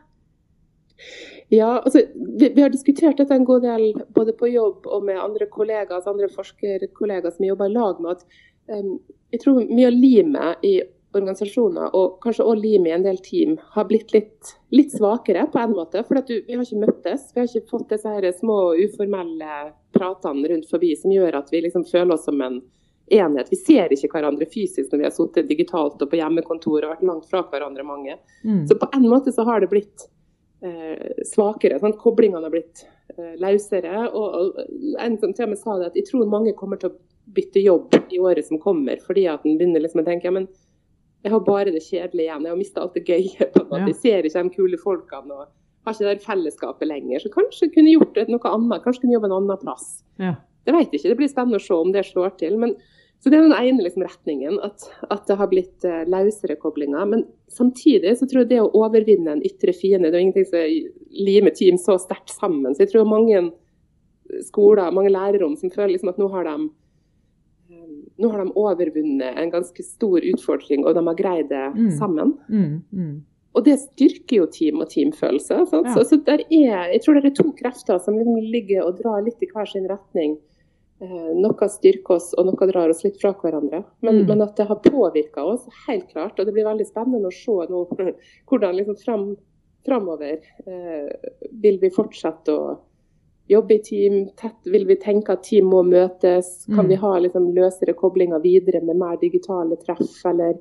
Ja, altså, vi, vi, har diskutert dette en god del både på jobb og med andre kollegaer, altså andre forskerkollegaer som vi jobber i lag med. at um, Jeg tror mye av limet i organisasjoner, og kanskje også limet i en del team, har blitt litt, litt svakere på en måte. For du, vi har ikke møttes. Vi har ikke fått disse her små uformelle pratene rundt forbi som gjør at vi liksom føler oss som en enhet. Vi ser ikke hverandre fysisk når vi har sittet digitalt og på hjemmekontor og vært langt fra hverandre mange. Mm. Så på en måte så har det blitt eh, svakere. Sånn, koblingene har blitt eh, løsere. Og, en som til og med sa det at jeg tror mange kommer til å bytte jobb i året som kommer, fordi at en begynner liksom å tenke ja, men jeg har bare det kjedelige igjen. Jeg har mista alt det gøye. på en måte. Jeg ser ikke de kule folkene. og har ikke det fellesskapet lenger. Så kanskje kunne gjort noe annet. Kanskje kunne jobbe en annen plass. Ja. Jeg vet ikke. Det blir spennende å se om det slår til. Men så Det er den ene liksom, retningen, at, at, det har blitt uh, løsere koblinger. Men samtidig så tror jeg det å overvinne en ytre fiende Det er ingenting som limer team så sterkt sammen. Så jeg tror mange skoler, mange lærerom som føler liksom at nå har de um, nå har de overvunnet en ganske stor utfordring, og de har greid det mm. sammen. Mm, mm. Og det styrker jo team og teamfølelse. Ja. Så, så er, jeg tror det er to krefter som liksom ligger og drar litt i hver sin retning. Eh, noe styrker oss, og noe drar oss litt fra hverandre. Men, mm. men at det har påvirka oss, helt klart. Og det blir veldig spennende å se nå hvordan liksom fram, framover eh, vil vi fortsette å jobbe i team. Tett vil vi tenke at team må møtes. Kan mm. vi ha liksom, løsere koblinger videre med mer digitale treff, eller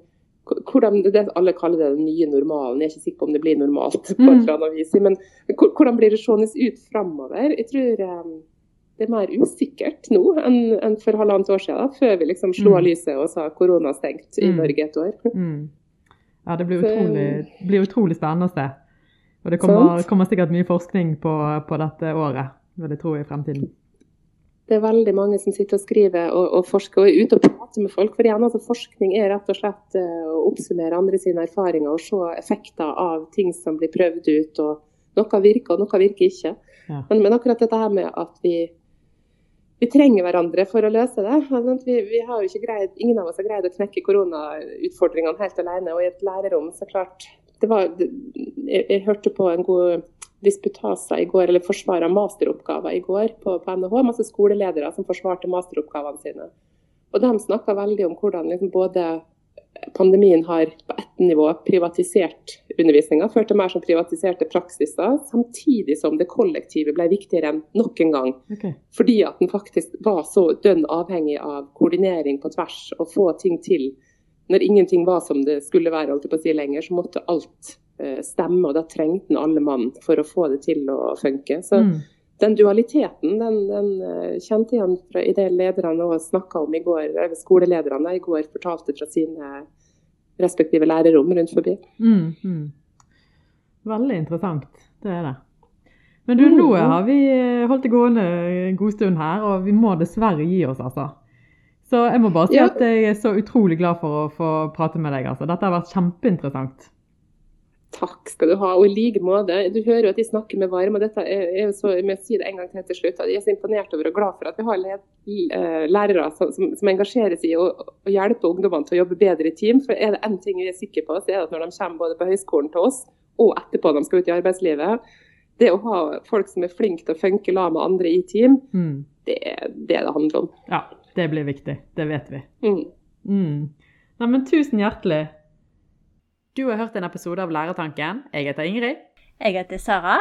hvordan, det, Alle kaller det den nye normalen. Jeg er ikke sikker på om det blir normalt. på et eller annet vis, Men hvordan blir det seende ut framover? Jeg tror eh, det er mer usikkert nå enn, enn for halvannet år siden, før vi liksom slo av mm. lyset og sa korona stengt i mm. Norge et år. Mm. Ja, det blir utrolig, blir utrolig, spennende å se. Og det kommer, kommer sikkert mye forskning på, på, dette året. vil jeg tro, i fremtiden. Det er veldig mange som sitter og skriver og, og forsker og er ute og prater med folk. For igjen, altså, Forskning er rett og slett uh, å oppsummere andre sine erfaringer og se effekter av ting som blir prøvd ut. og Noe virker, og noe virker ikke. Ja. Men, men, akkurat dette her med at vi, vi trenger hverandre for å løse det. Vi, vi har jo ikke greid, ingen av oss har greid å knekke koronautfordringene helt alene. Og i et lærerom, så klart var, jeg, jeg hørte på en god disputasa i går, eller forsvara masteroppgaver i går på, på, NHH. Masse skoleledere som forsvarte masteroppgavene sine. Og De snakka veldig om hvordan liksom både pandemien har på ett nivå privatisert undervisninga, ført til mer som privatiserte praksiser, samtidig som det kollektive ble viktigere enn nok en gang. Okay. Fordi at den faktisk var så dønn avhengig av koordinering på tvers og få ting til. Når ingenting var som det skulle være, holdt på å si lenger, så måtte alt Eh, stemme, og da trengte en alle mann for å få det til å funke. Så mm. Den dualiteten den, den eh, kjente igjen fra, i det lederne snakka om i går, eller skolelederne i går fortalte fra sine respektive lærerrom rundt forbi. Mm, mm. Veldig interessant, det er det. Men du, mm, nå har vi eh, holdt det gående en god stund her, og vi må dessverre gi oss, altså. Så jeg må bare si ja. at jeg er så utrolig glad for å få prate med deg. altså. Dette har vært kjempeinteressant. Takk skal du ha, og i like måte. Du hører jo at de snakker med varme. og dette er, er så, Jeg må si det en gang til til slutt. Jeg er så imponert over og glad for at vi har eh, lærere som, som, som engasjerer seg i å, å, hjelpe ungdommene til å jobbe bedre i team. For er det én ting vi er sikre på, så er det at når de kommer både på høyskolen til oss og etterpå når de skal ut i arbeidslivet, det å ha folk som er flinke til å funke la med andre i team, mm. det er det det handler om. Ja, det blir viktig. Det vet vi. Mm. Mm. Nei, men tusen hjertelig du har hørt en episode av Lærertanken. Jeg heter Ingrid. Jeg heter Sara.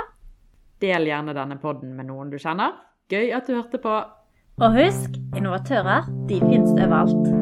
Del gjerne denne podden med noen du kjenner. Gøy at du hørte på. Og husk, innovatører, de fins overalt.